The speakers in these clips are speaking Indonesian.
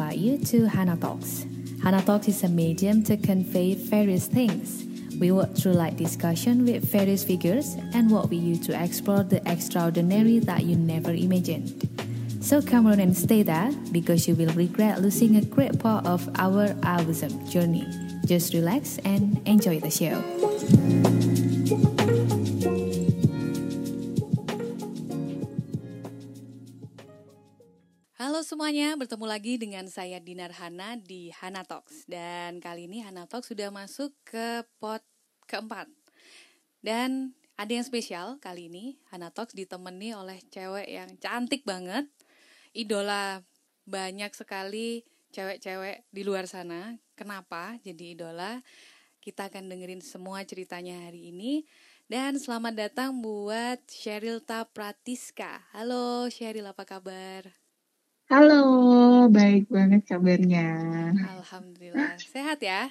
Invite you to Hana Talks. Hana Talks is a medium to convey various things. We work through light discussion with various figures and walk with you to explore the extraordinary that you never imagined. So come on and stay there because you will regret losing a great part of our awesome journey. Just relax and enjoy the show. Halo semuanya, bertemu lagi dengan saya Dinar Hana di Hana Talks Dan kali ini Hana Talks sudah masuk ke pot keempat Dan ada yang spesial kali ini Hana Talks ditemani oleh cewek yang cantik banget Idola banyak sekali cewek-cewek di luar sana Kenapa jadi idola? Kita akan dengerin semua ceritanya hari ini dan selamat datang buat Sheryl Pratiska. Halo Sheryl, apa kabar? Halo, baik banget kabarnya. Alhamdulillah. Sehat ya?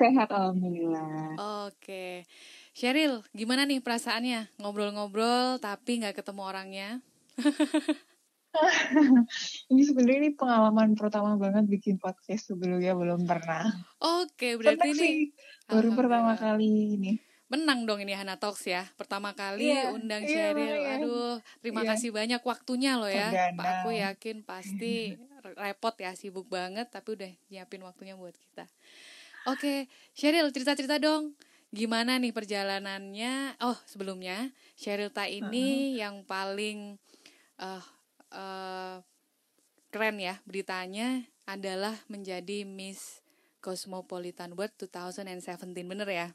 Sehat alhamdulillah. Oke. Sheryl, gimana nih perasaannya? Ngobrol-ngobrol tapi nggak ketemu orangnya? ini sebenarnya ini pengalaman pertama banget bikin podcast sebelumnya belum pernah. Oke, berarti ini baru pertama kali ini menang dong ini Hana Talks ya. Pertama kali yeah, undang yeah, Sheryl. Yeah. Aduh, terima yeah. kasih banyak waktunya loh ya. Pak aku yakin pasti repot ya, sibuk banget tapi udah nyiapin waktunya buat kita. Oke, Sheryl cerita-cerita dong. Gimana nih perjalanannya? Oh, sebelumnya Sheryl Ta ini uh -huh. yang paling uh, uh, keren ya beritanya adalah menjadi Miss Cosmopolitan World 2017 bener ya?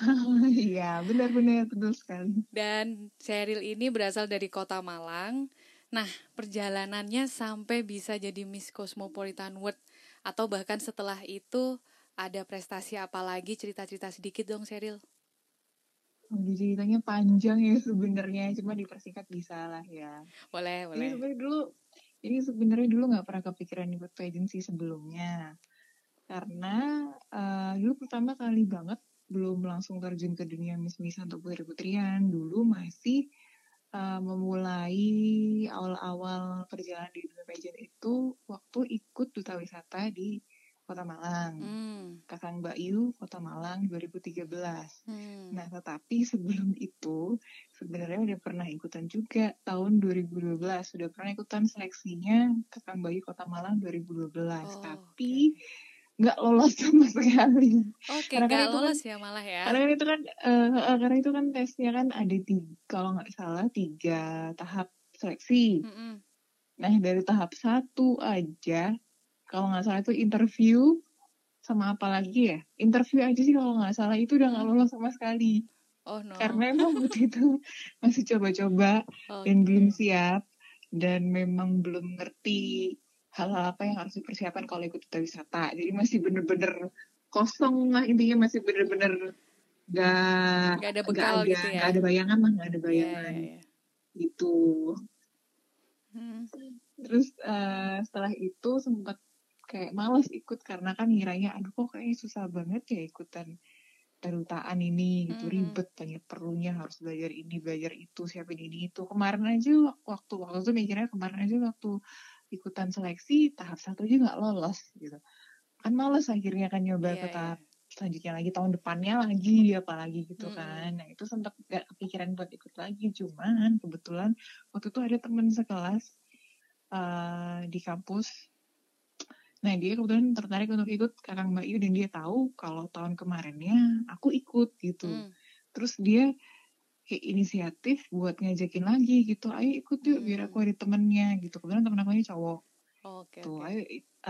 Iya, benar-benar betul sekali. Dan Cheryl ini berasal dari kota Malang. Nah, perjalanannya sampai bisa jadi Miss Cosmopolitan World atau bahkan setelah itu ada prestasi apa lagi cerita-cerita sedikit dong Cheryl. Oh, ceritanya panjang ya sebenarnya, cuma dipersingkat bisa lah ya. Boleh, boleh. Ini sebenarnya dulu, ini sebenarnya dulu nggak pernah kepikiran ikut pageant sih sebelumnya, karena uh, dulu pertama kali banget belum langsung terjun ke dunia mis-misan atau putri-putrian dulu masih uh, memulai awal-awal perjalanan di dunia pageant itu waktu ikut duta wisata di Kota Malang, hmm. Kakang Bayu, Kota Malang 2013. Hmm. Nah, tetapi sebelum itu sebenarnya udah pernah ikutan juga tahun 2012, sudah pernah ikutan seleksinya Kakang Bayu Kota Malang 2012. Oh, Tapi okay nggak lolos sama sekali. Oke, okay, nggak kan lolos kan, ya malah ya. Karena kan itu kan uh, karena itu kan tesnya kan ada tiga, kalau nggak salah tiga tahap seleksi. Mm -hmm. Nah dari tahap satu aja, kalau nggak salah itu interview sama apa lagi ya? Interview aja sih kalau nggak salah itu udah nggak lolos sama sekali. Oh no. Karena emang waktu itu masih coba-coba okay. dan belum siap dan memang belum ngerti hal-hal apa yang harus dipersiapkan kalau ikut duta wisata. Jadi masih bener-bener kosong lah intinya masih bener-bener gak, gak ada bekal gak ada, gitu ya. Gak ada bayangan lah, gak ada iya, bayangan. Yeah, yeah, yeah. Gitu. Hmm. Terus uh, setelah itu sempat kayak males ikut karena kan ngiranya aduh kok kayaknya susah banget ya ikutan kedutaan ini gitu mm -hmm. ribet banyak perlunya harus belajar ini belajar itu siapin ini itu kemarin aja waktu waktu itu mikirnya kemarin aja waktu ikutan seleksi tahap satu aja nggak lolos gitu kan males akhirnya kan nyoba yeah, ke tahap yeah. selanjutnya lagi tahun depannya lagi apalagi gitu hmm. kan nah itu sempat gak kepikiran buat ikut lagi cuman kebetulan waktu itu ada temen sekelas uh, di kampus nah dia kebetulan tertarik untuk ikut kakang Mbak Yu dan dia tahu kalau tahun kemarinnya aku ikut gitu hmm. terus dia kayak inisiatif buat ngajakin lagi gitu ayo ikut yuk biar aku hmm. ada temennya gitu kebetulan temen aku ini cowok oh, okay, tuh okay. ayo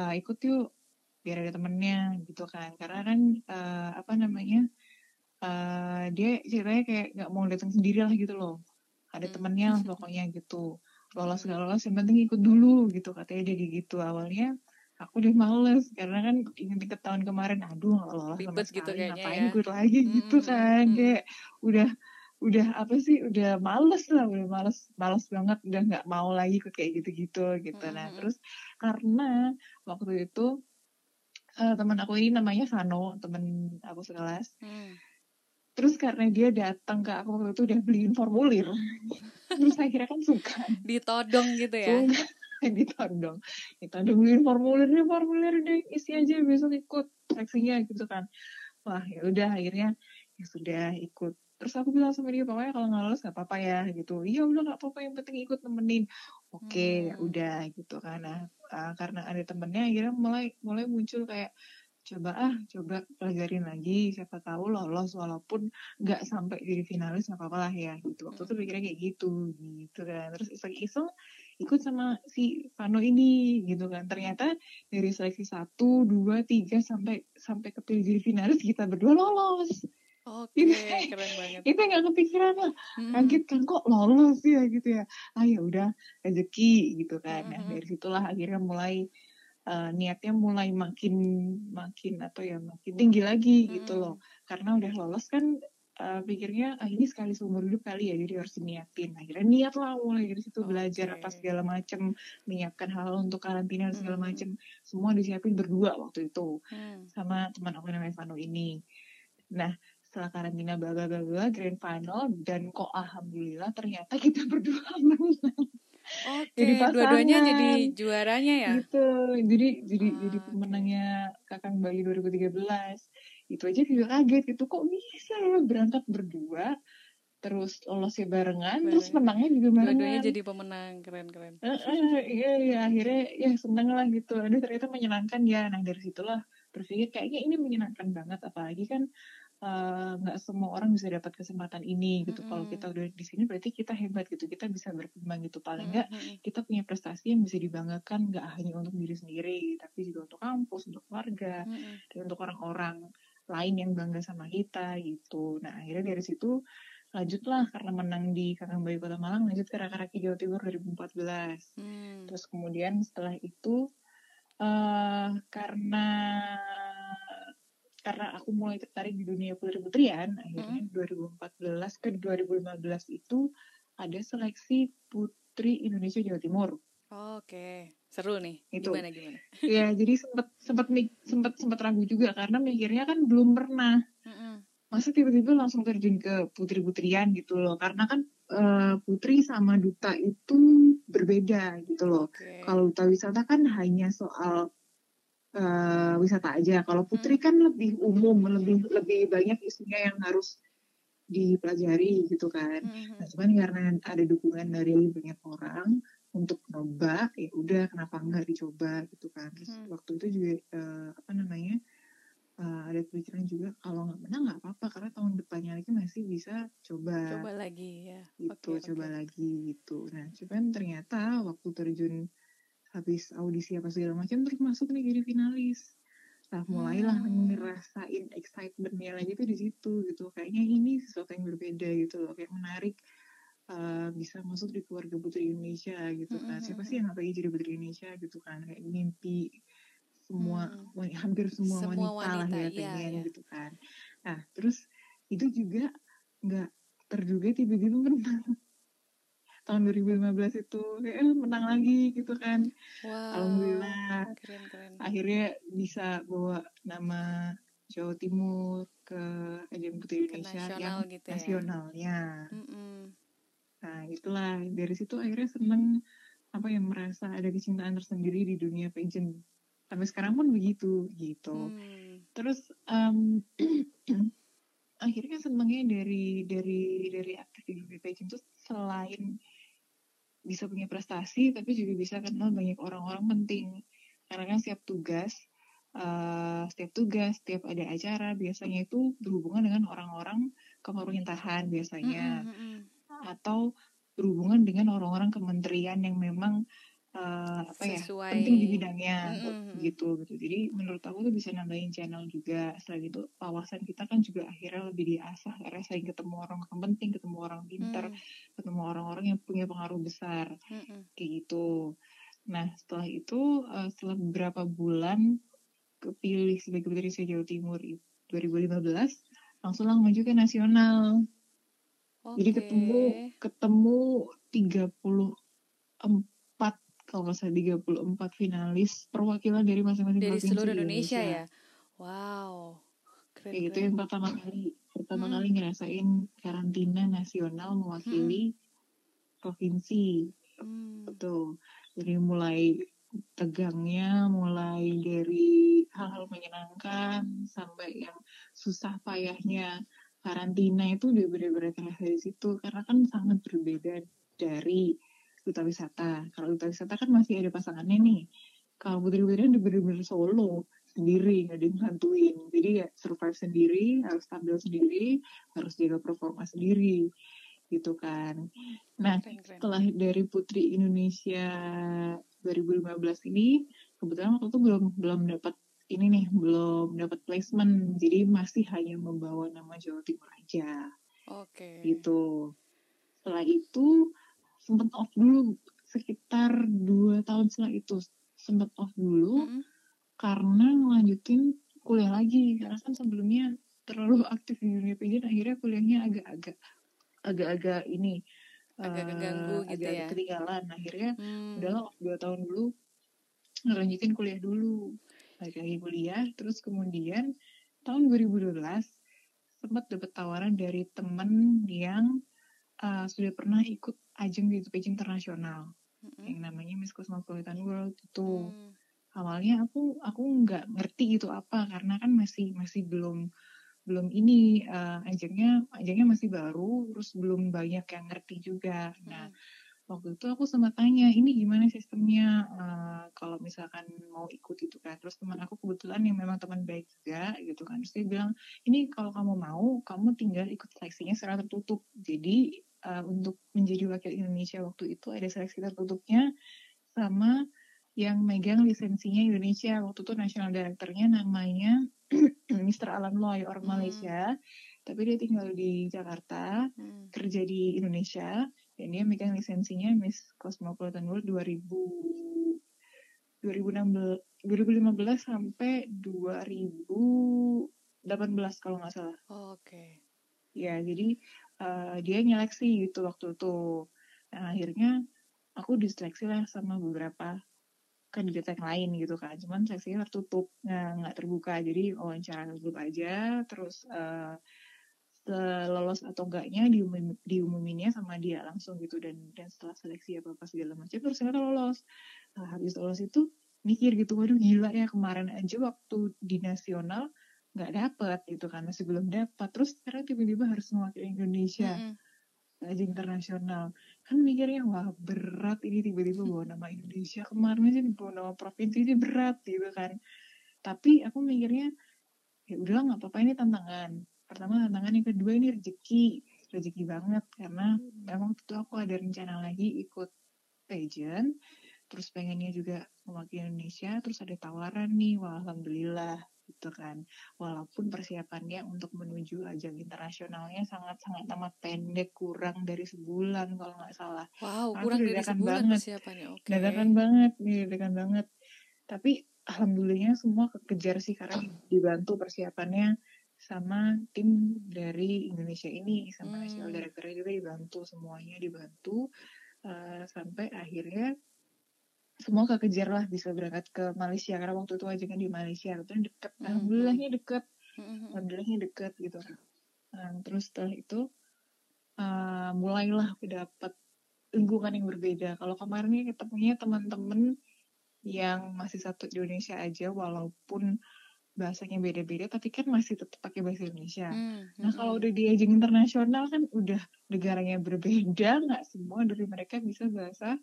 uh, ikut yuk biar ada temennya gitu kan karena kan uh, apa namanya uh, dia ceritanya kayak nggak mau datang sendiri lah gitu loh ada hmm. temennya lah pokoknya gitu lolos gak lolos yang penting ikut dulu gitu katanya dia gitu awalnya aku udah males karena kan inget-inget tahun kemarin aduh nggak lolos sama gitu sekali gitu ngapain ya. ikut lagi hmm, gitu kan hmm. kayak udah udah apa sih udah males lah udah males males banget udah nggak mau lagi ikut kayak gitu-gitu gitu. Nah hmm. terus karena waktu itu uh, teman aku ini namanya Sano temen aku sekelas. Hmm. terus karena dia datang ke aku waktu itu udah beliin formulir. Terus akhirnya kan suka. Ditodong gitu ya? Ditodong. Ditodongin formulirnya formulir deh isi aja besok ikut seleksinya gitu kan. Wah ya udah akhirnya ya sudah ikut terus aku bilang sama dia pokoknya kalau nggak lolos nggak apa-apa ya gitu. Iya udah nggak apa-apa yang penting ikut nemenin. Oke okay, hmm. udah gitu karena uh, karena ada temennya akhirnya mulai mulai muncul kayak coba ah coba pelajarin lagi. Siapa tahu lolos walaupun nggak sampai jadi finalis nggak apa-apa lah ya gitu. Waktu itu pikirnya kayak gitu gitu kan. Terus iseng-iseng ikut sama si Vano ini gitu kan. Ternyata dari seleksi satu dua tiga sampai sampai kepilih jadi finalis kita berdua lolos Oke, okay, keren banget. Itu nggak kepikiran lah. Hmm. Kaget kan kok lolos ya gitu ya. Ah ya udah rezeki gitu kan. Nah, dari situlah akhirnya mulai uh, niatnya mulai makin makin atau ya makin tinggi lagi hmm. gitu loh karena udah lolos kan uh, pikirnya ah, ini sekali seumur hidup kali ya jadi harus niatin akhirnya niat lah mulai dari situ okay. belajar apa segala macam menyiapkan hal, -hal untuk karantina dan segala hmm. macam semua disiapin berdua waktu itu hmm. sama teman aku namanya Vano ini nah setelah karantina bla bla bla grand final dan kok alhamdulillah ternyata kita berdua menang Oke, okay, dua-duanya jadi juaranya ya? Gitu, jadi jadi ah, jadi pemenangnya Kakang Bali 2013. Itu aja juga kaget gitu, kok bisa ya berangkat berdua, terus lolosnya barengan, Bareng. terus menangnya juga barengan. Dua-duanya jadi pemenang, keren-keren. Uh, uh, iya, iya, akhirnya ya seneng lah gitu. Aduh ternyata menyenangkan ya. Nah dari situlah berpikir kayaknya ini menyenangkan banget, apalagi kan nggak uh, semua orang bisa dapat kesempatan ini gitu. Mm -hmm. Kalau kita udah di sini berarti kita hebat gitu. Kita bisa berkembang gitu. Paling nggak mm -hmm. kita punya prestasi yang bisa dibanggakan nggak hanya untuk diri sendiri, tapi juga untuk kampus, untuk keluarga, mm -hmm. dan untuk orang-orang lain yang bangga sama kita gitu. Nah akhirnya dari situ lanjutlah karena menang di Kakang Bayu Kota Malang lanjut ke Raki Jawa Timur 2014. Hmm. Terus kemudian setelah itu uh, karena karena aku mulai tertarik di dunia putri-putrian akhirnya hmm. 2014 ke 2015 itu ada seleksi putri Indonesia Jawa Timur. Oh, Oke, okay. seru nih. Itu. Gimana gimana? ya, jadi sempat sempat sempat sempat ragu juga karena mikirnya kan belum pernah. Mm-hmm. Masa tiba-tiba langsung terjun ke putri-putrian gitu loh. Karena kan uh, putri sama duta itu berbeda gitu loh. Okay. Kalau duta wisata kan hanya soal uh, wisata aja. Kalau putri hmm. kan lebih umum, lebih lebih banyak isunya yang harus dipelajari gitu kan. Hmm. Nah, cuman karena ada dukungan dari banyak orang untuk coba, ya udah kenapa enggak dicoba gitu kan. Terus hmm. waktu itu juga uh, apa namanya? Uh, ada pikiran juga kalau nggak menang nggak apa-apa karena tahun depannya lagi masih bisa coba coba lagi ya gitu okay, coba okay. lagi gitu nah cuman ternyata waktu terjun habis audisi apa segala macam terus masuk nih jadi finalis nah mulailah hmm. ngerasain excitementnya lagi tuh di situ gitu kayaknya ini sesuatu yang berbeda gitu loh kayak menarik uh, bisa masuk di keluarga putri Indonesia gitu kan hmm. siapa sih yang nggak pengen jadi putri Indonesia gitu kan kayak mimpi semua hmm. hampir semua, semua wanita, wanita lah ya iya, pengen iya. gitu kan nah terus itu juga nggak terduga tiba-tiba menang tahun 2015 itu kayak eh, menang lagi gitu kan wow, alhamdulillah keren, keren. akhirnya bisa bawa nama Jawa Timur ke ajang putri Indonesia yang gitu ya? nasionalnya mm -mm. nah itulah dari situ akhirnya seneng apa yang merasa ada kecintaan tersendiri di dunia pageant sampai sekarang pun begitu gitu hmm. terus um, akhirnya senengnya dari dari dari aktif di dunia pageant itu selain bisa punya prestasi tapi juga bisa kenal banyak orang-orang penting karena kan setiap tugas uh, setiap tugas setiap ada acara biasanya itu berhubungan dengan orang-orang kepemerintahan biasanya mm -hmm. atau berhubungan dengan orang-orang kementerian yang memang uh, apa ya penting di bidangnya mm-hmm. gitu gitu jadi menurut aku tuh bisa nambahin channel juga selain itu wawasan kita kan juga akhirnya lebih diasah karena sering ketemu orang yang penting ketemu orang pintar mm. ketemu orang-orang yang punya pengaruh besar mm-hmm. kayak gitu nah setelah itu uh, setelah beberapa bulan kepilih sebagai putri Jawa Timur 2015 langsung lah maju ke nasional okay. jadi ketemu ketemu 34 kalau nggak salah 34 finalis perwakilan dari masing-masing dari seluruh Indonesia, Indonesia ya wow keren, kayak gitu yang pertama kali pertama hmm. kali ngerasain karantina nasional mewakili hmm. provinsi hmm. Betul. Jadi mulai tegangnya, mulai dari hal-hal menyenangkan sampai yang susah payahnya karantina itu udah bener-bener terasa di situ karena kan sangat berbeda dari duta wisata. Kalau duta wisata kan masih ada pasangannya nih. Kalau putri-putri udah bener-bener solo sendiri, nggak ada yang bantuin. Jadi ya survive sendiri, harus stabil sendiri, harus jaga performa sendiri gitu kan. Nah, setelah dari Putri Indonesia 2015 ini, kebetulan waktu itu belum belum dapat ini nih, belum dapat placement. Jadi masih hanya membawa nama Jawa Timur aja. Oke. Okay. Gitu. Setelah itu sempat off dulu sekitar dua tahun setelah itu. Sempat off dulu mm -hmm. karena ngelanjutin kuliah lagi. Karena kan sebelumnya terlalu aktif di dunia pendidikan akhirnya kuliahnya agak-agak agak-agak ini agak keganggu uh, gitu agak ya. ketinggalan. Akhirnya hmm. udahlah dua tahun dulu ngelanjutin kuliah dulu. Lagi lagi kuliah terus kemudian tahun 2012 sempat dapat tawaran dari temen yang uh, sudah pernah ikut ajang di ajang internasional. Mm-hmm. yang namanya Miss Cosmopolitan World itu. Mm. awalnya aku aku nggak ngerti itu apa karena kan masih masih belum belum ini uh, ajangnya ajangnya masih baru terus belum banyak yang ngerti juga. Nah hmm. waktu itu aku sempat tanya ini gimana sistemnya? Uh, kalau misalkan mau ikut itu kan. Terus teman aku kebetulan yang memang teman baik juga gitu kan. Terus dia bilang ini kalau kamu mau kamu tinggal ikut seleksinya secara tertutup. Jadi uh, untuk menjadi wakil Indonesia waktu itu ada seleksi tertutupnya sama yang megang lisensinya Indonesia waktu itu national directornya namanya Mr. Alan Loy orang hmm. Malaysia tapi dia tinggal di Jakarta hmm. kerja di Indonesia dan dia megang lisensinya Miss Cosmopolitan World 2000 2016 2015 sampai 2018 kalau nggak salah. Oh, Oke. Okay. Ya jadi uh, dia nyeleksi gitu waktu itu. Nah, akhirnya aku diseleksi lah sama beberapa kandidat yang lain gitu kan. Cuman seleksinya tertutup nggak terbuka. Jadi wawancara tertutup aja terus uh, lolos atau enggaknya diumum, diumuminnya sama dia langsung gitu. Dan dan setelah seleksi apa apa segala macam terus ternyata lolos. Nah, habis lolos itu mikir gitu waduh gila ya kemarin aja waktu di nasional nggak dapet gitu kan masih belum dapat terus sekarang tiba-tiba harus mewakili Indonesia mm -hmm aja internasional. Kan mikirnya wah berat ini tiba-tiba bawa nama Indonesia. Kemarin aja bawa nama provinsi aja berat gitu kan. Tapi aku mikirnya ya udah nggak apa-apa ini tantangan. Pertama tantangan yang kedua ini rezeki. Rezeki banget karena memang itu aku ada rencana lagi ikut pageant terus pengennya juga mewakili Indonesia terus ada tawaran nih wah alhamdulillah gitu kan walaupun persiapannya untuk menuju ajang internasionalnya sangat-sangat amat pendek kurang dari sebulan kalau nggak salah wow Aku kurang dari sebulan banget. persiapannya oke okay. dadakan banget dadakan banget tapi alhamdulillahnya semua kekejar sih karena dibantu persiapannya sama tim dari Indonesia ini sama hmm. national directornya juga dibantu semuanya dibantu uh, sampai akhirnya semua kekejar lah bisa berangkat ke Malaysia karena waktu itu aja kan di Malaysia itu deket mm-hmm. alhamdulillahnya deket mm-hmm. alhamdulillahnya deket gitu nah, terus setelah itu uh, mulailah aku dapat lingkungan yang berbeda kalau kemarin ini ketemunya teman-teman yang masih satu di Indonesia aja walaupun bahasanya beda-beda tapi kan masih tetap pakai bahasa Indonesia. Mm-hmm. Nah kalau udah di ajang internasional kan udah negaranya berbeda nggak semua dari mereka bisa bahasa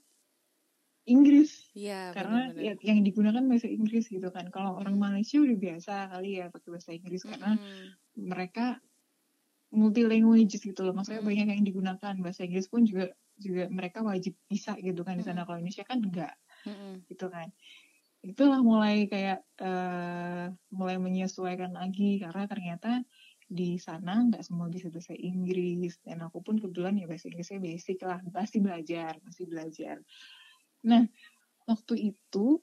Inggris. Ya, karena bener -bener. yang digunakan bahasa Inggris gitu kan. Kalau orang Malaysia udah biasa kali ya pakai bahasa Inggris hmm. karena mereka multi language gitu loh. Maksudnya hmm. banyak yang digunakan. Bahasa Inggris pun juga juga mereka wajib bisa gitu kan di sana. Kalau Indonesia kan enggak hmm. gitu kan. Itulah mulai kayak uh, mulai menyesuaikan lagi. Karena ternyata di sana nggak semua bisa bahasa Inggris. Dan aku pun kebetulan ya bahasa Inggrisnya basic lah. Masih belajar masih belajar Nah, waktu itu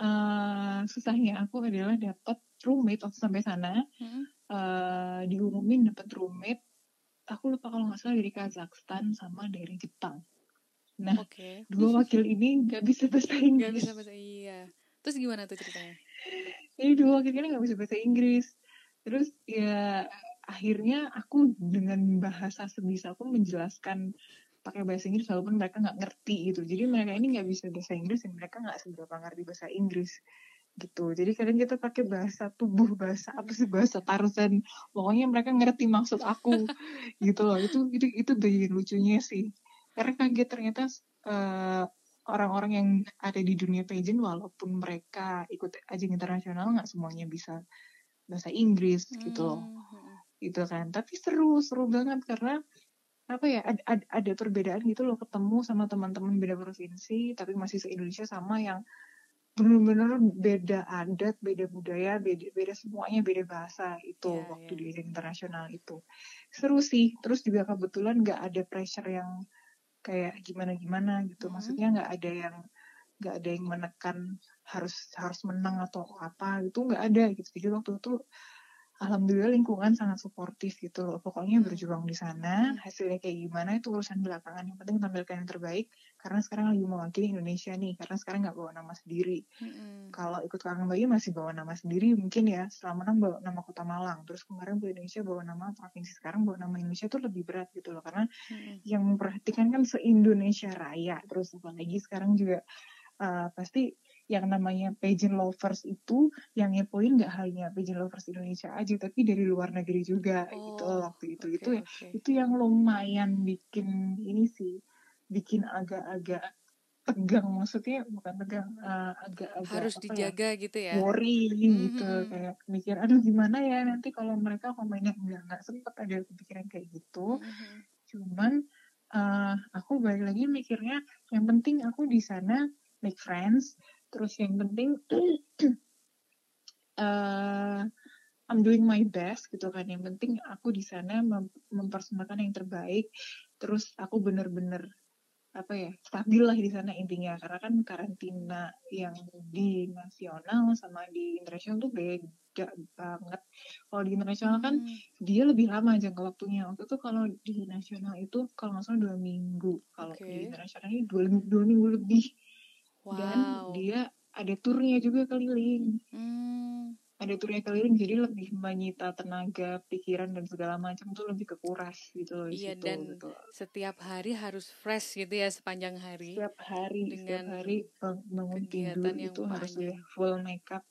uh, susahnya aku adalah dapat roommate waktu sampai sana. Hmm. Uh, diumumin dapat roommate. Aku lupa kalau nggak salah dari Kazakhstan sama dari Jepang. Nah, okay. dua wakil ini nggak bisa bahasa Inggris. Gak bisa bahasa iya. Terus gimana tuh ceritanya? Jadi dua wakil ini nggak bisa bahasa Inggris. Terus ya akhirnya aku dengan bahasa sebisa aku menjelaskan pakai bahasa Inggris walaupun mereka nggak ngerti gitu. Jadi mereka ini nggak bisa bahasa Inggris dan mereka nggak seberapa ngerti bahasa Inggris gitu. Jadi kadang kita pakai bahasa tubuh bahasa apa sih bahasa Tarzan. Pokoknya mereka ngerti maksud aku gitu loh. Itu itu itu bagian lucunya sih. Karena kaget ternyata uh, orang-orang yang ada di dunia pageant walaupun mereka ikut ajang internasional nggak semuanya bisa bahasa Inggris gitu loh. Hmm. gitu kan. Tapi seru seru banget karena apa ya ada, ada, ada perbedaan gitu loh ketemu sama teman-teman beda provinsi tapi masih se Indonesia sama yang benar-benar beda adat, beda budaya, beda beda semuanya, beda bahasa itu yeah, waktu yeah. di internasional itu seru sih. Terus juga kebetulan nggak ada pressure yang kayak gimana-gimana gitu. Hmm. Maksudnya nggak ada yang nggak ada yang menekan harus harus menang atau apa itu nggak ada gitu. Jadi waktu itu alhamdulillah lingkungan sangat suportif gitu loh. Pokoknya hmm. berjuang di sana, hmm. hasilnya kayak gimana itu urusan belakangan. Yang penting tampilkan yang terbaik karena sekarang lagi mewakili Indonesia nih. Karena sekarang nggak bawa nama sendiri. Hmm. Kalau ikut Kangen Bayi masih bawa nama sendiri mungkin ya. Selama enam bawa nama Kota Malang. Terus kemarin Bu Indonesia bawa nama provinsi. Sekarang bawa nama Indonesia itu lebih berat gitu loh. Karena hmm. yang memperhatikan kan se-Indonesia Raya. Terus apalagi sekarang juga uh, pasti yang namanya pageant lovers itu yang ngepoin nggak hanya pageant lovers Indonesia aja tapi dari luar negeri juga oh, gitu waktu itu okay, itu okay. itu yang lumayan bikin ini sih bikin agak-agak tegang maksudnya bukan tegang uh, agak-agak harus ya, dijaga ya, gitu ya worry mm-hmm. gitu kayak mikir aduh gimana ya nanti kalau mereka komennya nggak nggak sempet ada kepikiran kayak gitu mm-hmm. cuman uh, aku balik lagi mikirnya yang penting aku di sana make friends terus yang penting uh, I'm doing my best gitu kan. Yang penting aku di sana mem mempersembahkan yang terbaik. Terus aku bener-bener apa ya stabil lah di sana intinya. Karena kan karantina yang di nasional sama di internasional tuh beda banget. Kalau di internasional kan hmm. dia lebih lama jangka waktunya. Waktu itu kalau di nasional itu kalau nggak salah dua minggu. Kalau okay. di internasional ini dua, dua minggu lebih Wow. Dan dia ada turnya juga keliling. Hmm. Ada turnya keliling jadi lebih menyita tenaga, pikiran dan segala macam tuh lebih kekuras gitu loh. Iya situ, dan gitu. setiap hari harus fresh gitu ya sepanjang hari. Setiap hari, dengan setiap hari bangun tidur itu harus ya full makeup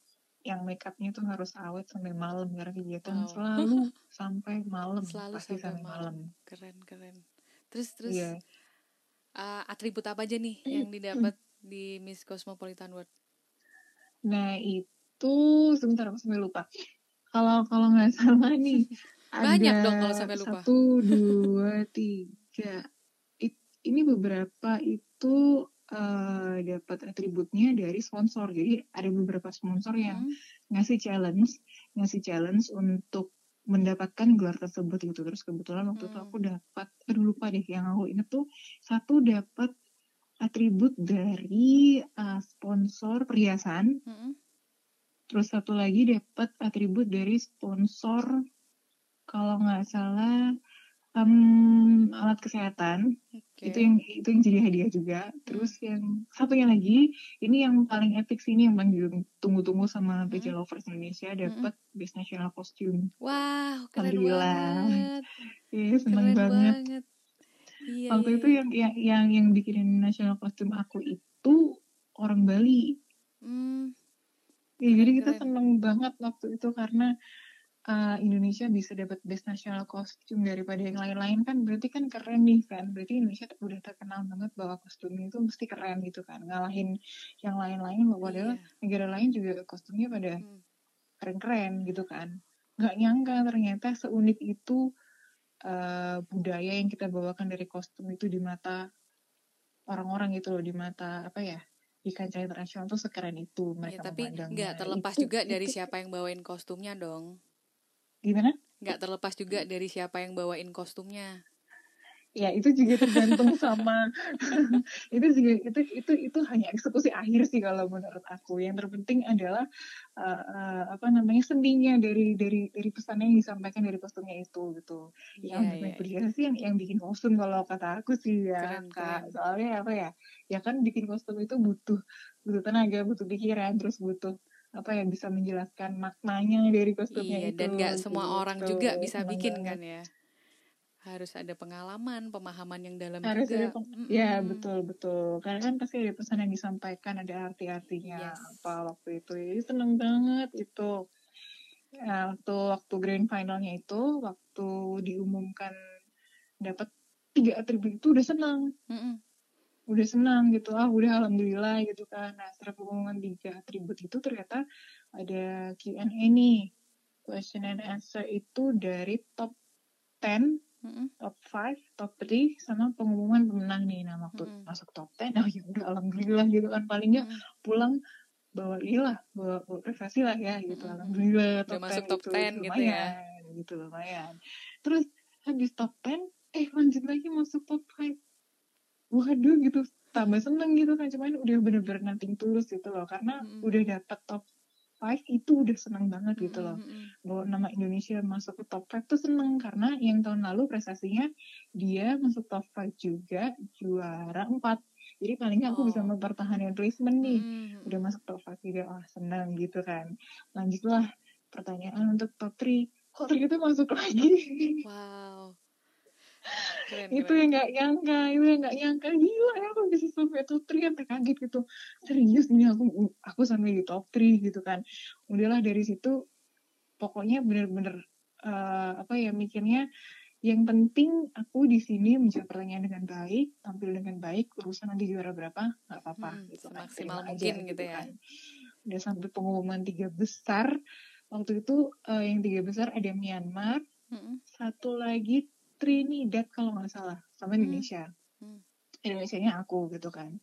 yang makeupnya tuh harus awet sampai malam karena kegiatan wow. selalu sampai malam selalu pasti sampai, sampai malam. malam keren keren terus terus yeah. uh, atribut apa aja nih yang didapat di Miss Cosmopolitan World? Nah itu sebentar aku sampai lupa. Kalau kalau nggak salah nih banyak ada dong kalau sampai lupa. Satu dua tiga. It, ini beberapa itu uh, dapat atributnya dari sponsor. Jadi ada beberapa sponsor yang hmm. ngasih challenge, ngasih challenge untuk mendapatkan gelar tersebut gitu. Terus kebetulan waktu hmm. itu aku dapat, aduh lupa deh yang aku inget tuh satu dapat atribut dari uh, sponsor perhiasan. Mm-hmm. Terus satu lagi dapat atribut dari sponsor kalau nggak salah um, alat kesehatan. Okay. Itu yang itu yang jadi hadiah juga. Terus yang satunya lagi ini yang paling epic sih ini yang paling tunggu-tunggu sama PJ mm-hmm. Lovers Indonesia dapat mm-hmm. Best National Costume. Wow, keren banget. Iya, seneng banget. banget Iya, Waktu iya. itu yang yang yang yang bikinin national costume aku itu orang Bali. Hmm. Ya, jadi kita seneng banget waktu itu karena uh, Indonesia bisa dapat best national costume daripada yang lain-lain kan berarti kan keren nih kan berarti Indonesia udah terkenal banget bahwa kostumnya itu mesti keren gitu kan ngalahin yang lain-lain padahal iya. negara lain juga kostumnya pada hmm. keren-keren gitu kan nggak nyangka ternyata seunik itu uh, budaya yang kita bawakan dari kostum itu di mata orang-orang gitu loh di mata apa ya di kancah internasional tuh sekeren itu mereka ya, tapi nggak terlepas itu, juga itu, dari itu. siapa yang bawain kostumnya dong. Gimana? Nggak terlepas juga dari siapa yang bawain kostumnya ya itu juga tergantung sama itu juga itu itu itu hanya eksekusi akhir sih kalau menurut aku yang terpenting adalah uh, uh, apa namanya seninya dari dari dari pesan yang disampaikan dari kostumnya itu gitu yeah, yang yeah, yeah. sih yang yang bikin kostum kalau kata aku sih ya keren, kak keren. soalnya apa ya ya kan bikin kostum itu butuh butuh tenaga butuh pikiran terus butuh apa yang bisa menjelaskan maknanya dari kostumnya iya, itu dan gak semua gitu. orang juga bisa bikin kan ya harus ada pengalaman, pemahaman yang dalam harus juga. Ada mm -hmm. Ya betul betul. Karena kan pasti ada pesan yang disampaikan, ada arti-artinya yes. apa waktu itu. Jadi seneng banget itu. Ya, waktu waktu grand finalnya itu, waktu diumumkan dapat tiga atribut itu udah senang. Mm -hmm. Udah senang gitu, ah udah alhamdulillah gitu kan. Nah setelah pengumuman tiga atribut itu ternyata ada Q&A nih. Question and answer itu dari top 10 mm-hmm. top 5, top 3 sama pengumuman pemenang nih. Nah, waktu mm-hmm. masuk top 10, oh ya udah alhamdulillah gitu kan paling nggak mm-hmm. pulang bawa lah, bawa, bawa prestasi lah ya gitu. Mm-hmm. Alhamdulillah top udah 10 masuk top gitu, 10 gitu ya. Gitu lumayan. Terus habis top 10, eh lanjut lagi masuk top 5. Waduh gitu, tambah seneng gitu kan cuman udah bener-bener nanting tulus gitu loh karena mm-hmm. udah dapet top five itu udah seneng banget gitu loh. Mm-hmm. Bahwa nama Indonesia masuk ke top five tuh seneng karena yang tahun lalu prestasinya dia masuk top five juga juara empat. Jadi paling nggak aku oh. bisa mempertahankan placement nih. Mm-hmm. Udah masuk top five juga, wah seneng gitu kan. Lanjutlah pertanyaan untuk top three. Kok ternyata masuk lagi? Wow. Keren, itu keren. yang nggak nyangka itu yang nggak nyangka. Gila ya aku bisa sampai top 3 sampai kaget gitu. Serius ini aku aku sampai di top 3 gitu kan. Udahlah dari situ pokoknya bener-bener uh, apa ya mikirnya yang penting aku di sini menjawab pertanyaan dengan baik tampil dengan baik urusan nanti juara berapa nggak apa-apa hmm, gitu kan. maksimal mungkin aja, gitu, gitu ya. kan. udah sampai pengumuman tiga besar. Waktu itu uh, yang tiga besar ada Myanmar. Hmm. satu lagi Trinidad kalau nggak salah sama hmm. Indonesia. Hmm. Indonesia-nya aku gitu kan.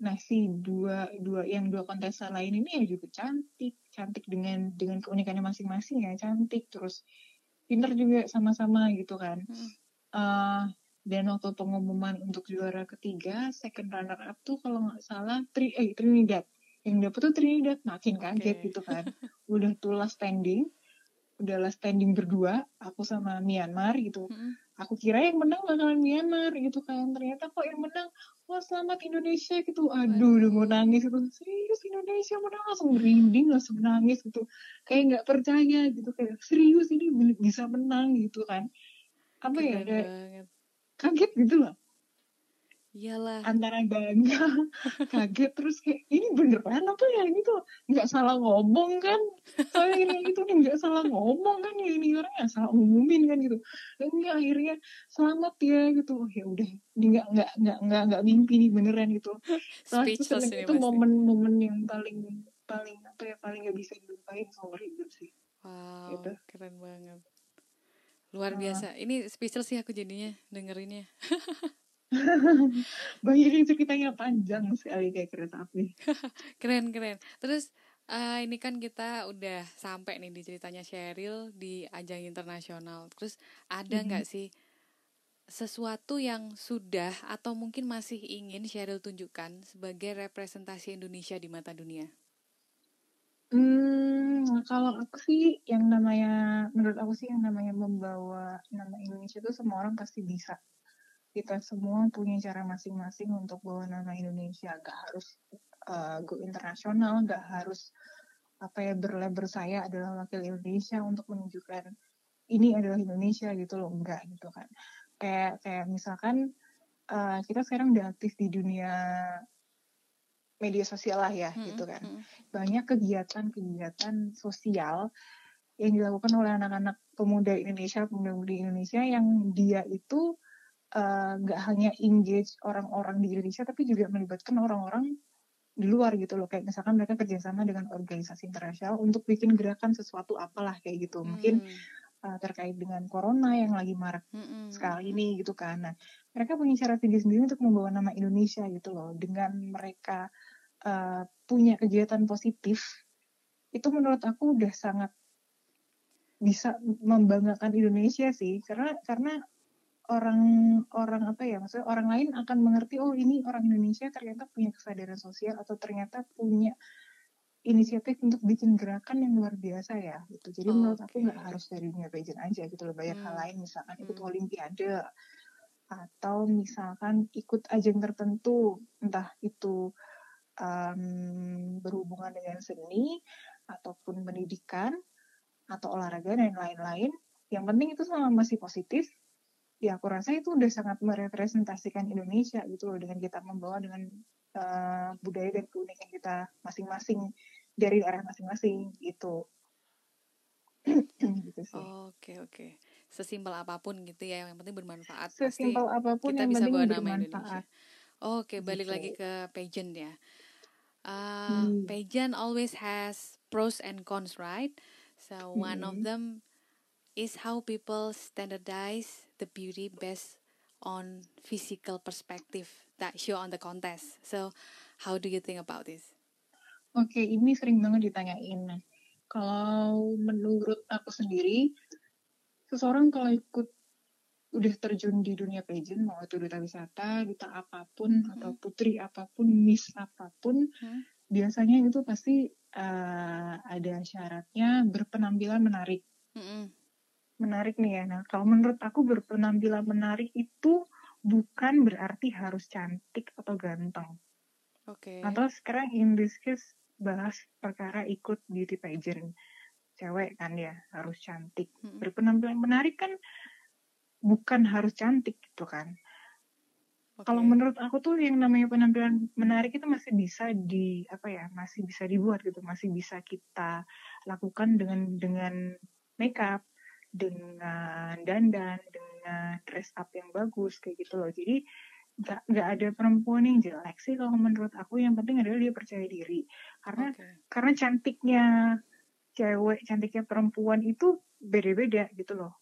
Nah si dua dua yang dua kontestan lain ini ya juga cantik, cantik dengan dengan keunikannya masing-masing ya cantik terus pinter juga sama-sama gitu kan. Hmm. Uh, dan waktu pengumuman untuk juara ketiga, second runner up tuh kalau nggak salah tri eh Trinidad. Yang dapet tuh Trinidad makin kaget okay. gitu kan. Udah tulas standing udah last standing berdua aku sama Myanmar gitu. Hmm. aku kira yang menang bakalan Myanmar gitu kan. Ternyata kok yang menang wah selamat Indonesia gitu. Aduh udah mau nangis gitu. Serius Indonesia menang? Langsung merinding langsung nangis gitu. Kayak nggak percaya gitu kayak serius ini bisa menang gitu kan. Apa ya ada kaget gitu loh Iyalah. Antara bangga, kaget terus kayak ini beneran apa ya ini tuh nggak salah ngomong kan? Soalnya ini itu nggak salah ngomong kan ya ini orangnya salah umumin kan gitu. Dan ini akhirnya selamat ya gitu. Oh, ya udah, ini nggak nggak nggak nggak nggak mimpi nih beneran gitu. Setelah itu, itu momen-momen yang paling paling apa ya paling nggak bisa dilupain seumur hidup sih. Wow, gitu. keren banget. Luar biasa. Ini speechless sih aku jadinya dengerinnya. Banyak yang ceritanya panjang sekali kayak kereta api. keren keren. Terus uh, ini kan kita udah sampai nih di ceritanya Cheryl di ajang internasional. Terus ada nggak mm -hmm. sih sesuatu yang sudah atau mungkin masih ingin Cheryl tunjukkan sebagai representasi Indonesia di mata dunia? Hmm, kalau aku sih yang namanya menurut aku sih yang namanya membawa nama Indonesia itu semua orang pasti bisa kita semua punya cara masing-masing untuk bawa nama Indonesia. Gak harus uh, go internasional gak harus apa ya berlabel saya adalah wakil Indonesia untuk menunjukkan ini adalah Indonesia gitu loh. Enggak gitu kan. Kayak kayak misalkan uh, kita sekarang udah aktif di dunia media sosial lah ya hmm, gitu kan. hmm. banyak kegiatan-kegiatan sosial yang dilakukan oleh anak-anak pemuda Indonesia pemuda-pemudi Indonesia yang dia itu nggak uh, hanya engage orang-orang di Indonesia tapi juga melibatkan orang-orang di luar gitu loh. Kayak misalkan mereka kerjasama dengan organisasi internasional untuk bikin gerakan sesuatu apalah kayak gitu. Mungkin uh, terkait dengan corona yang lagi marak hmm. sekali ini gitu kan. Nah mereka punya cara sendiri-sendiri untuk membawa nama Indonesia gitu loh. Dengan mereka uh, punya kegiatan positif itu menurut aku udah sangat bisa membanggakan Indonesia sih. Karena karena orang orang apa ya maksudnya orang lain akan mengerti oh ini orang Indonesia ternyata punya kesadaran sosial atau ternyata punya inisiatif untuk bikin gerakan yang luar biasa ya gitu jadi oh, menurut aku nggak harus dari dunia pageant aja gitu loh banyak hmm. hal lain misalkan ikut hmm. olimpiade atau misalkan ikut ajang tertentu entah itu um, berhubungan dengan seni ataupun pendidikan atau olahraga dan lain-lain yang penting itu sama masih positif ya aku rasa itu udah sangat merepresentasikan Indonesia gitu loh dengan kita membawa dengan uh, budaya dan keunikan kita masing-masing dari daerah masing-masing gitu. gitu sih. Oke oke. Sesimpel apa pun gitu ya, yang penting bermanfaat. Sesimpel Pasti apa pun kita yang bisa bawa nama Indonesia. Oke, balik gitu. lagi ke pageant ya. Uh, hmm. Pageant always has pros and cons, right? So hmm. one of hmm. them is how people standardize the beauty based on physical perspective that show on the contest. So, how do you think about this? Oke, okay, ini sering banget ditanyain. Kalau menurut aku sendiri, seseorang kalau ikut udah terjun di dunia pageant, mau itu duta wisata, duta apa pun, hmm. atau putri apa pun, miss apa pun, hmm. biasanya itu pasti uh, ada syaratnya berpenampilan menarik. Hmm menarik nih ya. Nah, kalau menurut aku berpenampilan menarik itu bukan berarti harus cantik atau ganteng. Oke. Okay. Atau sekarang in this case bahas perkara ikut beauty pageant. Cewek kan ya, harus cantik. Hmm. Berpenampilan menarik kan bukan harus cantik gitu kan. Okay. Kalau menurut aku tuh yang namanya penampilan menarik itu masih bisa di apa ya, masih bisa dibuat gitu, masih bisa kita lakukan dengan dengan makeup, dengan dandan dengan dress up yang bagus kayak gitu loh. Jadi nggak nggak ada perempuan yang jelek sih kalau menurut aku. Yang penting adalah dia percaya diri. Karena okay. karena cantiknya cewek cantiknya perempuan itu beda-beda gitu loh.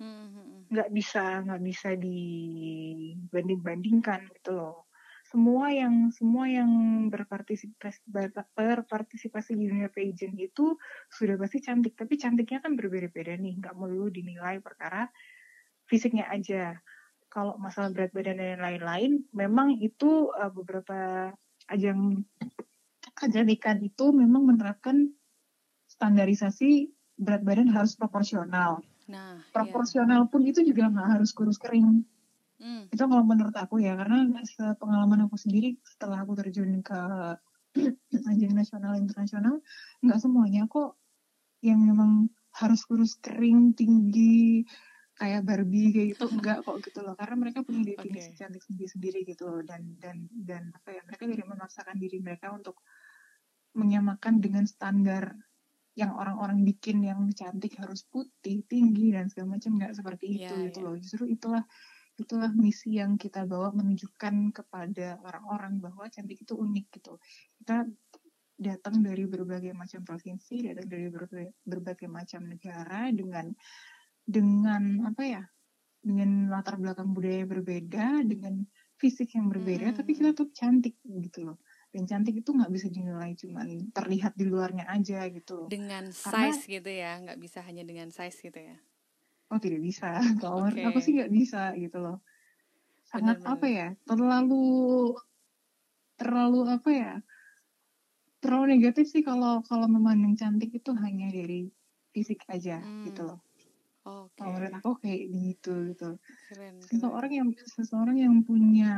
Hmm, hmm, hmm. nggak bisa nggak bisa dibanding-bandingkan gitu loh semua yang semua yang berpartisipasi berpartisipasi di dunia pageant itu sudah pasti cantik tapi cantiknya kan berbeda-beda nih nggak melulu dinilai perkara fisiknya aja kalau masalah berat badan dan lain-lain memang itu uh, beberapa ajang kecantikan itu memang menerapkan standarisasi berat badan harus proporsional nah iya. proporsional iya. pun itu juga nggak harus kurus kering Hmm. Itu kalau menurut aku ya, karena pengalaman aku sendiri setelah aku terjun ke ajang nasional internasional, nggak semuanya kok yang memang harus kurus kering tinggi kayak Barbie kayak gitu enggak kok gitu loh karena mereka punya definisi okay. cantik sendiri sendiri gitu loh dan dan dan apa ya mereka tidak memaksakan diri mereka untuk menyamakan dengan standar yang orang-orang bikin yang cantik harus putih tinggi dan segala macam nggak seperti itu yeah, gitu yeah. loh justru itulah itulah misi yang kita bawa menunjukkan kepada orang-orang bahwa cantik itu unik gitu. Kita datang dari berbagai macam provinsi, datang dari berbagai, berbagai macam negara dengan dengan apa ya? Dengan latar belakang budaya yang berbeda, dengan fisik yang berbeda, hmm. tapi kita tuh cantik gitu loh. Dan cantik itu nggak bisa dinilai cuma terlihat di luarnya aja gitu. Dengan Karena, size gitu ya, nggak bisa hanya dengan size gitu ya oh tidak bisa kalau okay. aku sih nggak bisa gitu loh sangat Bener -bener. apa ya terlalu terlalu apa ya terlalu negatif sih kalau kalau memandang cantik itu hanya dari fisik aja hmm. gitu loh okay. kalau menurut aku kayak gitu gitu keren, keren. seseorang yang seseorang yang punya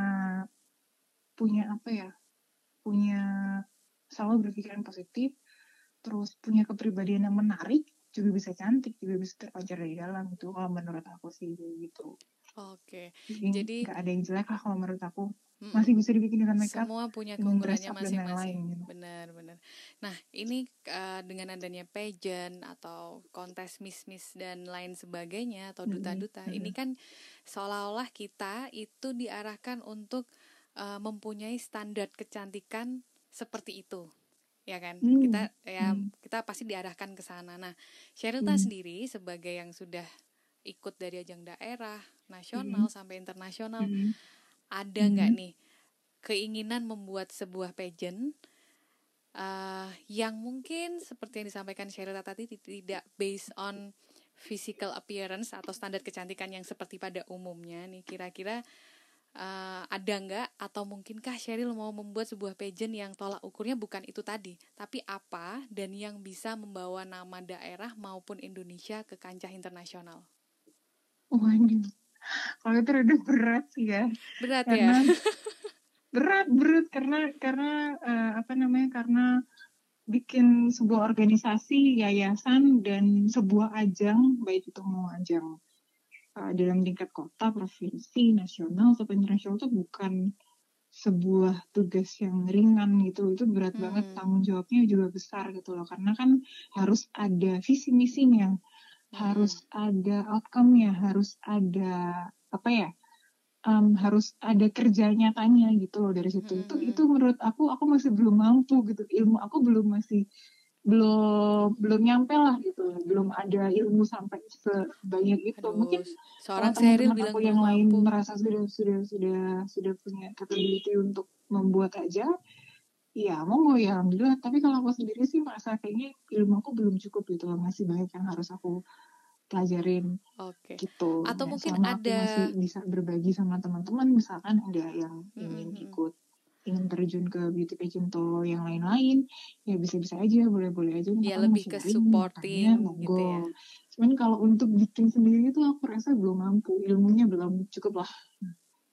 punya apa ya punya selalu berpikiran positif terus punya kepribadian yang menarik juga bisa cantik juga bisa terpancar dari dalam itu kalau menurut aku sih gitu oke okay. jadi nggak ada yang jelek lah kalau menurut aku masih bisa dibikin dengan makeup semua punya keunggulannya masing-masing gitu. benar benar nah ini uh, dengan adanya pageant atau kontes miss miss dan lain sebagainya atau duta-duta mm -hmm. ini kan seolah-olah kita itu diarahkan untuk uh, mempunyai standar kecantikan seperti itu ya kan hmm. kita ya hmm. kita pasti diarahkan ke sana nah Sherita hmm. sendiri sebagai yang sudah ikut dari ajang daerah nasional hmm. sampai internasional hmm. ada nggak hmm. nih keinginan membuat sebuah pageant uh, yang mungkin seperti yang disampaikan Sherita tadi tidak based on physical appearance atau standar kecantikan yang seperti pada umumnya nih kira-kira uh, ada nggak atau mungkinkah Sheryl mau membuat sebuah pageant yang tolak ukurnya bukan itu tadi, tapi apa dan yang bisa membawa nama daerah maupun Indonesia ke kancah internasional? Waduh, kalau itu udah berat sih ya. Berat ya? karena, ya. berat berat karena karena uh, apa namanya karena bikin sebuah organisasi yayasan dan sebuah ajang baik itu mau ajang uh, dalam tingkat kota, provinsi, nasional atau internasional itu bukan sebuah tugas yang ringan gitu itu berat hmm. banget tanggung jawabnya juga besar gitu loh karena kan harus ada visi misinya hmm. harus ada outcome-nya harus ada apa ya um, harus ada kerja nyatanya gitu loh dari situ hmm. itu itu menurut aku aku masih belum mampu gitu ilmu aku belum masih belum belum nyampe lah gitu. Belum ada ilmu sampai sebanyak itu. Aduh, mungkin seorang Cheryl bilang aku yang lain merasa sudah sudah sudah sudah punya capability untuk membuat aja ya mau ya alhamdulillah. Tapi kalau aku sendiri sih merasa kayaknya ilmu aku belum cukup gitu loh. Masih banyak yang harus aku pelajarin okay. gitu. Atau ya, mungkin ada masih bisa berbagi sama teman-teman misalkan ada yang ingin hmm. ikut ingin terjun ke beauty pageant atau yang lain-lain ya bisa-bisa aja boleh-boleh aja ya lebih ke supporting gitu ya. Cuman kalau untuk bikin sendiri itu aku rasa belum mampu ilmunya belum cukup lah.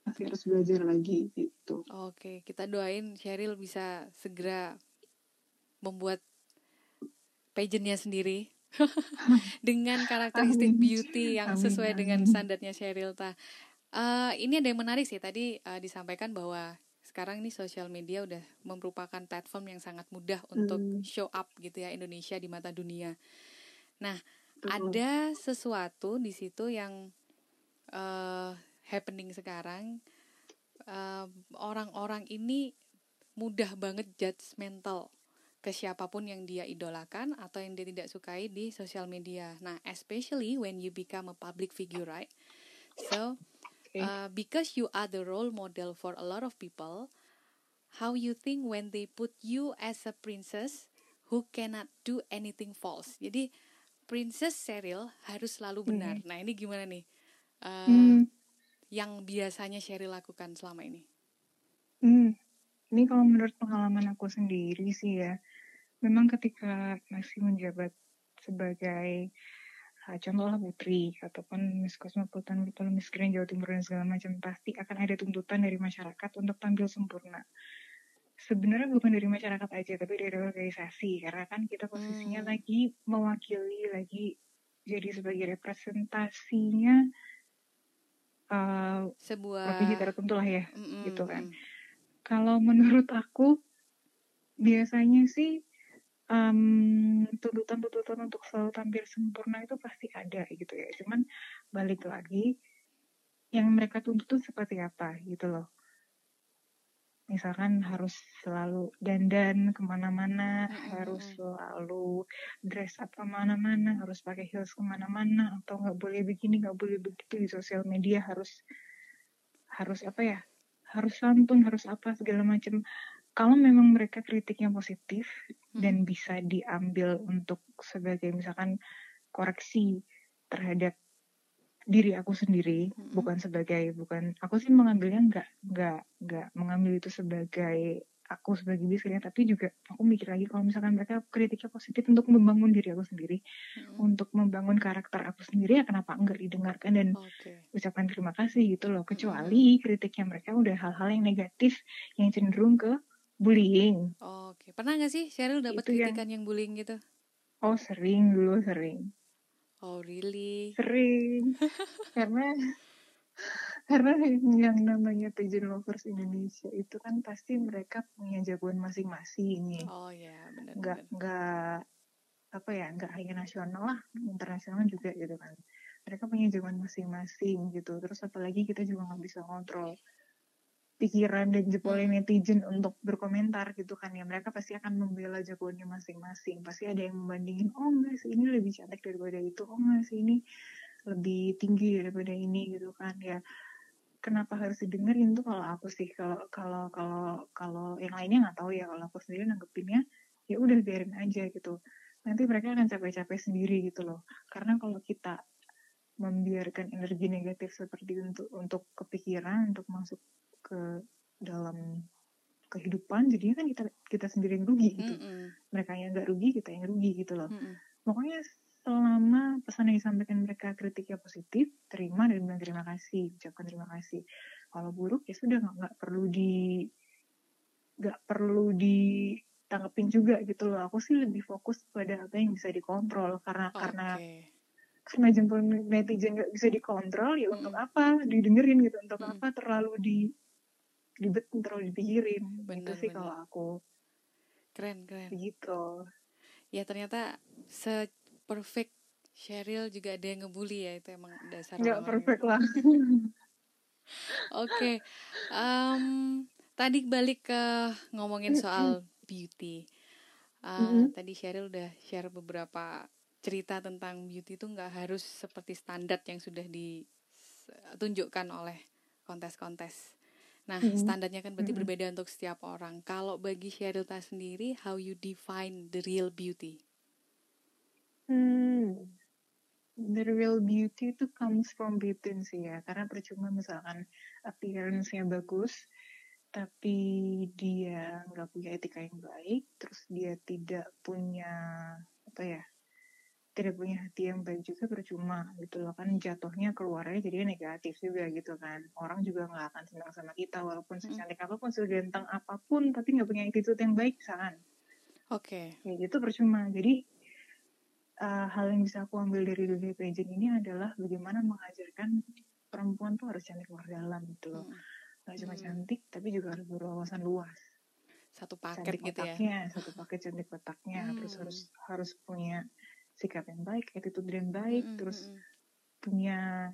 Masih harus belajar lagi gitu. Oke kita doain Cheryl bisa segera membuat pageantnya sendiri dengan karakteristik Amin. beauty yang Amin. sesuai dengan standarnya Cheryl ta uh, ini ada yang menarik sih tadi uh, disampaikan bahwa sekarang ini sosial media udah merupakan platform yang sangat mudah untuk hmm. show up gitu ya Indonesia di mata dunia. Nah, Betul. ada sesuatu di situ yang uh, happening sekarang. Orang-orang uh, ini mudah banget judgmental ke siapa pun yang dia idolakan atau yang dia tidak sukai di sosial media. Nah, especially when you become a public figure, right? So, okay. uh, because you are the role model for a lot of people how you think when they put you as a princess who cannot do anything false jadi princess Cheryl harus selalu benar hmm. nah ini gimana nih uh, hmm. yang biasanya Cheryl lakukan selama ini hmm. ini kalau menurut pengalaman aku sendiri sih ya memang ketika masih menjabat sebagai contohlah putri ataupun Miss Cosmopolitan atau Miss Grand Jawa Timur dan segala macam pasti akan ada tuntutan dari masyarakat untuk tampil sempurna. Sebenarnya bukan dari masyarakat aja tapi dari organisasi karena kan kita posisinya hmm. lagi mewakili lagi jadi sebagai representasinya uh, sebuah provinsi tertentu lah ya mm -mm, gitu kan. Kalau menurut aku biasanya sih um, tuntutan-tuntutan untuk selalu tampil sempurna itu pasti ada gitu ya. Cuman balik lagi, yang mereka tuntut itu seperti apa gitu loh. Misalkan harus selalu dandan ke mana-mana, mm-hmm. harus selalu dress up ke mana-mana, harus pakai heels ke mana-mana, atau nggak boleh begini, nggak boleh begitu di sosial media harus harus apa ya, harus santun, harus apa segala macam kalau memang mereka kritiknya positif hmm. dan bisa diambil untuk sebagai misalkan koreksi terhadap diri aku sendiri hmm. bukan sebagai bukan aku sih mengambilnya nggak nggak nggak mengambil itu sebagai aku sebagai bisanya tapi juga aku mikir lagi kalau misalkan mereka kritiknya positif untuk membangun diri aku sendiri hmm. untuk membangun karakter aku sendiri ya kenapa enggak didengarkan dan okay. ucapkan terima kasih gitu loh kecuali hmm. kritiknya mereka udah hal-hal yang negatif yang cenderung ke bullying. Oh, Oke, okay. pernah nggak sih Cheryl dapat kritikan yang... yang bullying gitu? Oh sering dulu sering. Oh really? Sering. karena karena yang namanya pigeon lovers Indonesia itu kan pasti mereka punya jagoan masing-masing nih. Oh ya yeah, benar. Nggak nggak apa ya nggak hanya nasional lah internasional juga gitu kan. Mereka punya jagoan masing-masing gitu. Terus apalagi kita juga nggak bisa kontrol pikiran dan jempolnya hmm. netizen untuk berkomentar gitu kan ya. Mereka pasti akan membela jagoannya masing-masing. Pasti ada yang membandingin oh enggak sih ini lebih cantik daripada itu. Oh enggak sih ini lebih tinggi daripada ini gitu kan ya. Kenapa harus didengerin tuh kalau aku sih? Kalau kalau kalau kalau yang lainnya nggak tahu ya. Kalau aku sendiri nanggepinnya ya udah biarin aja gitu. Nanti mereka akan capek-capek sendiri gitu loh. Karena kalau kita membiarkan energi negatif seperti untuk untuk kepikiran untuk masuk ke dalam kehidupan jadinya kan kita kita sendiri yang rugi gitu mm -mm. mereka yang nggak rugi kita yang rugi gitu loh mm -mm. pokoknya selama pesan yang disampaikan mereka kritiknya positif terima dan bilang terima kasih ucapkan terima kasih kalau buruk ya sudah nggak perlu di nggak perlu ditanggepin juga gitu loh aku sih lebih fokus pada apa yang bisa dikontrol karena okay. karena karena jempol netizen nggak bisa dikontrol ya untuk apa didengerin gitu untuk hmm. apa terlalu di ribet terlalu dipikirin. Bener, itu sih kalau aku. Keren keren. Gitu. Ya ternyata se perfect Cheryl juga ada yang ngebully ya itu emang dasar nggak perfect lah. Oke okay. um, tadi balik ke ngomongin soal beauty. Uh, mm-hmm. tadi Cheryl udah share beberapa cerita tentang beauty itu nggak harus seperti standar yang sudah ditunjukkan oleh kontes-kontes Nah, mm-hmm. standarnya kan berarti mm-hmm. berbeda untuk setiap orang. Kalau bagi Cheryl sendiri, how you define the real beauty? Hmm, the real beauty itu comes from within sih ya. Karena percuma misalkan appearance-nya bagus, tapi dia nggak punya etika yang baik, terus dia tidak punya apa ya tidak punya hati yang baik juga percuma gitu loh kan jatuhnya keluarnya jadi negatif juga gitu kan orang juga nggak akan senang sama kita walaupun secantik hmm. apa pun seganteng apa pun tapi nggak punya attitude yang baik misalkan oke okay. ya gitu percuma jadi uh, hal yang bisa aku ambil dari dunia pageant ini adalah bagaimana mengajarkan perempuan tuh harus cantik luar dalam gitu loh hmm. Gak cuma hmm. cantik tapi juga harus berwawasan luas satu paket cantik gitu ya satu paket cantik kotaknya hmm. terus harus harus punya sikap yang baik, attitude yang baik, mm -hmm. terus punya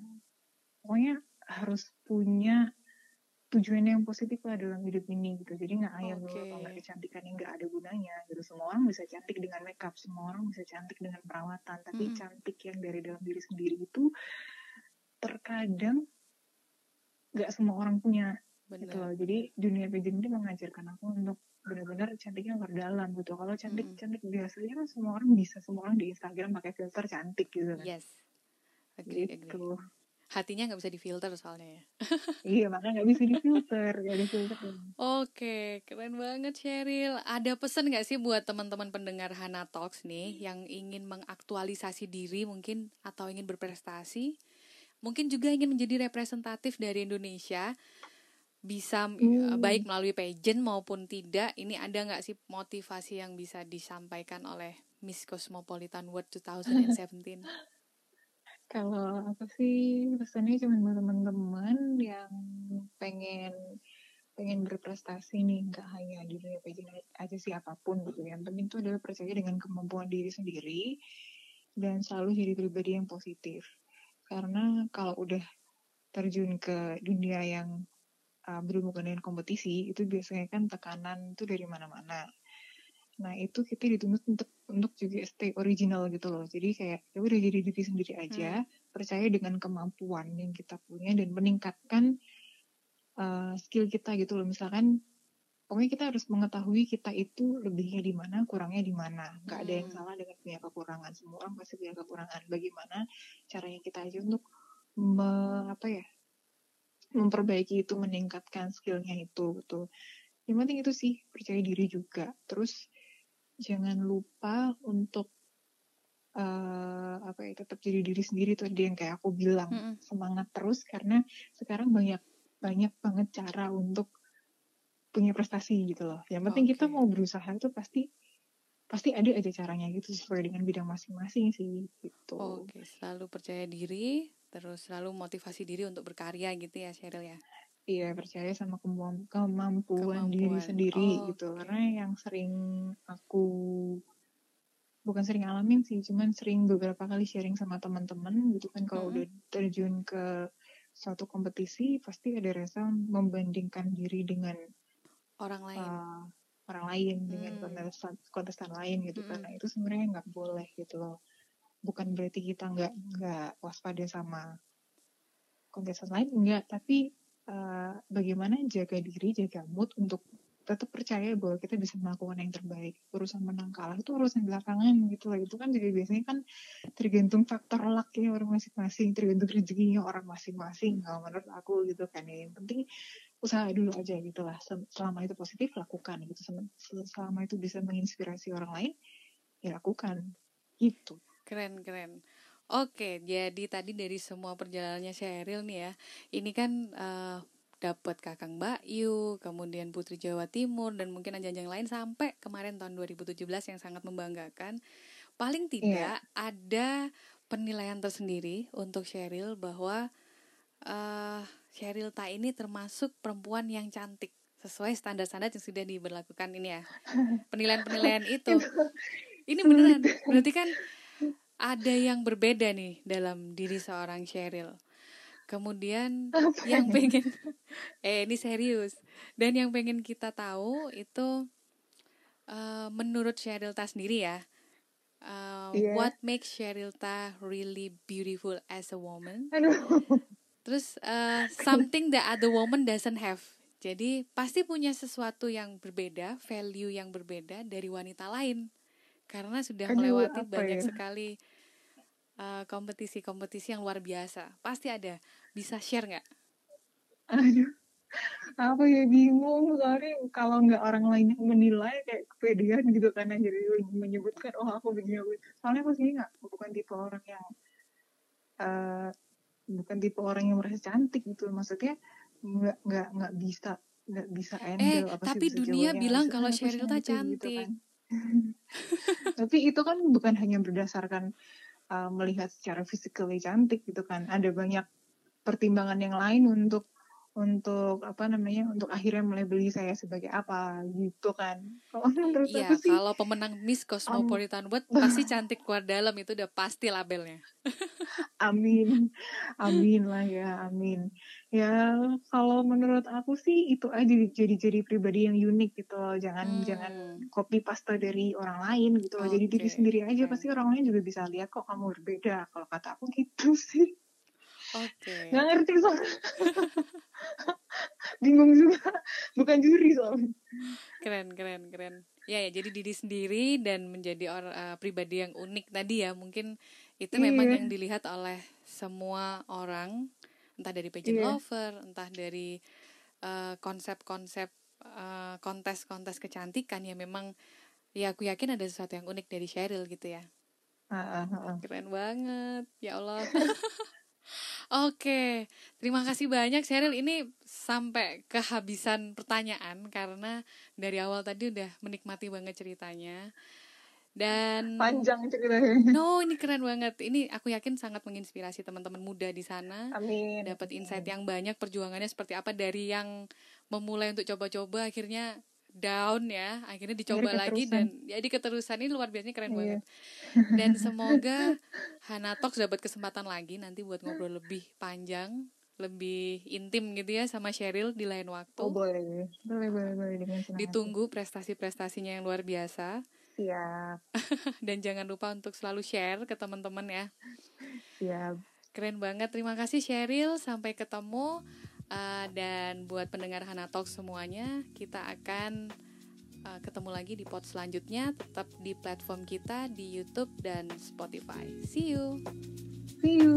pokoknya harus punya tujuan yang positif lah dalam hidup ini gitu. Jadi nggak ayam okay. kalau kecantikan yang nggak ada gunanya gitu. Semua orang bisa cantik dengan makeup, semua orang bisa cantik dengan perawatan, tapi mm -hmm. cantik yang dari dalam diri sendiri itu terkadang nggak semua orang punya Bener. gitu loh. Jadi dunia pageant ini mengajarkan aku untuk benar-benar cantiknya luar dalam gitu. Kalau cantik hmm. cantik biasanya kan semua orang bisa, semua orang di Instagram pakai filter cantik gitu kan. Yes. Agree, gitu. Agree. Hatinya nggak bisa difilter soalnya ya. iya makanya nggak bisa difilter, nggak difilter. Oke, keren banget Cheryl. Ada pesan nggak sih buat teman-teman pendengar Hana Talks nih yang ingin mengaktualisasi diri mungkin atau ingin berprestasi, mungkin juga ingin menjadi representatif dari Indonesia bisa eh, hmm. baik melalui pageant maupun tidak ini ada nggak sih motivasi yang bisa disampaikan oleh Miss Cosmopolitan World 2017 kalau apa sih pesannya cuma buat teman-teman yang pengen pengen berprestasi nih nggak hanya di dunia pageant aja sih apa pun gitu. Yang penting itu adalah percaya dengan kemampuan diri sendiri dan selalu jadi pribadi yang positif. Karena kalau udah terjun ke dunia yang uh, berhubungan dengan kompetisi itu biasanya kan tekanan itu dari mana-mana. Nah itu kita dituntut untuk untuk juga stay original gitu loh. Jadi kayak ya udah jadi diri sendiri aja, hmm. percaya dengan kemampuan yang kita punya dan meningkatkan uh, skill kita gitu loh. Misalkan pokoknya kita harus mengetahui kita itu lebihnya di mana, kurangnya di mana. Gak ada yang hmm. salah dengan punya kekurangan. Semua orang pasti punya kekurangan. Bagaimana caranya kita aja untuk me, apa ya memperbaiki itu meningkatkan skillnya itu gitu yang penting itu sih percaya diri juga terus jangan lupa untuk uh, apa ya tetap jadi diri sendiri tuh dia yang kayak aku bilang mm -hmm. semangat terus karena sekarang banyak banyak banget cara untuk punya prestasi gitu loh yang penting okay. kita mau berusaha itu pasti pasti ada aja caranya gitu sesuai dengan bidang masing-masing sih gitu. Oke, okay. selalu percaya diri, terus selalu motivasi diri untuk berkarya gitu ya Cheryl ya Iya percaya sama kemampuan, kemampuan, diri sendiri oh, gitu okay. karena yang sering aku bukan sering alamin sih cuman sering beberapa kali sharing sama teman-teman gitu kan kalau mm -hmm. udah terjun ke suatu kompetisi pasti ada rasa membandingkan diri dengan orang lain uh, orang lain hmm. dengan kontestan kontestan lain gitu hmm. karena itu sebenarnya nggak boleh gitu loh bukan berarti kita nggak nggak waspada sama kontestan lain enggak tapi uh, bagaimana jaga diri jaga mood untuk tetap percaya bahwa kita bisa melakukan yang terbaik. Urusan menang kalah itu urusan belakangan gitu lah itu kan juga biasanya kan tergantung faktor lucknya orang masing-masing tergantung rezekinya orang masing-masing. Kalau menurut aku gitu kan ya yang penting usaha dulu aja gitu lah. Selama itu positif lakukan gitu. Selama itu bisa menginspirasi orang lain ya lakukan. Gitu Keren, keren. Oke, jadi tadi dari semua perjalanannya Sheryl nih ya, ini kan uh, dapat Kakang Mbak Yu, kemudian Putri Jawa Timur, dan mungkin ajang-ajang lain sampai kemarin tahun 2017 yang sangat membanggakan. Paling iya. tidak yeah. ada penilaian tersendiri untuk Cheryl bahwa uh, Cheryl Ta ini termasuk perempuan yang cantik sesuai standar-standar yang sudah diberlakukan ini ya penilaian-penilaian itu ini beneran berarti kan ada yang berbeda nih dalam diri seorang Cheryl kemudian Apa yang pengen eh ini serius. Dan yang pengen kita tahu itu uh, menurut Cheryl Ta sendiri ya uh, yeah. what makes Cheryl Ta really beautiful as a woman? Terus uh, something that other woman doesn't have. Jadi pasti punya sesuatu yang berbeda value yang berbeda dari wanita lain karena sudah Aduh, melewati banyak ya? sekali kompetisi-kompetisi uh, yang luar biasa. Pasti ada. Bisa share nggak? Aduh, apa ya? Bingung sorry. Kalau nggak orang lain yang menilai kayak kepedean gitu kan jadi menyebutkan oh aku begini aku soalnya aku sih nggak bukan tipe orang yang uh, bukan tipe orang yang merasa cantik gitu. Maksudnya nggak nggak nggak bisa nggak bisa handle eh, apa tapi sih dunia bilang kalau Cheryl tak cantik gitu kan. tapi itu kan bukan hanya berdasarkan uh, melihat secara physically cantik gitu kan. Ada banyak pertimbangan yang lain untuk untuk apa namanya untuk akhirnya melebeli saya sebagai apa gitu kan kalau menurut iya, aku sih kalau pemenang Miss Cosmopolitan um, World pasti cantik keluar dalam itu udah pasti labelnya amin amin lah ya amin ya kalau menurut aku sih itu aja jadi jadi pribadi yang unik gitu loh jangan hmm. jangan copy paste dari orang lain gitu loh okay. jadi diri sendiri aja okay. pasti orang lain juga bisa lihat kok kamu berbeda kalau kata aku gitu sih. Okay. Gak ngerti soalnya. Bingung juga. Bukan juri soalnya. Keren, keren, keren. Ya, ya jadi diri sendiri dan menjadi orang uh, pribadi yang unik tadi ya. Mungkin itu yeah. memang yang dilihat oleh semua orang, entah dari pageant yeah. lover, entah dari uh, konsep-konsep uh, kontes-kontes kecantikan ya memang ya aku yakin ada sesuatu yang unik dari Cheryl gitu ya. Uh, uh, uh. Keren banget, ya Allah. Oke, terima kasih banyak Cheryl. Ini sampai kehabisan pertanyaan karena dari awal tadi udah menikmati banget ceritanya. Dan panjang ceritanya. No, ini keren banget. Ini aku yakin sangat menginspirasi teman-teman muda di sana. Amin. Dapat insight yang banyak perjuangannya seperti apa dari yang memulai untuk coba-coba akhirnya down ya akhirnya dicoba lagi dan jadi keterusan ini luar biasa keren iya. banget dan semoga Hana Talks dapat kesempatan lagi nanti buat ngobrol lebih panjang lebih intim gitu ya sama Cheryl di lain waktu. Oh boleh, boleh, boleh, boleh dengan Ditunggu prestasi-prestasinya yang luar biasa. Siap. Dan jangan lupa untuk selalu share ke teman-teman ya. Siap. Keren banget, terima kasih Cheryl. Sampai ketemu uh, dan buat pendengar Hana Talk semuanya kita akan uh, ketemu lagi di pot selanjutnya tetap di platform kita di YouTube dan Spotify. See you. See you.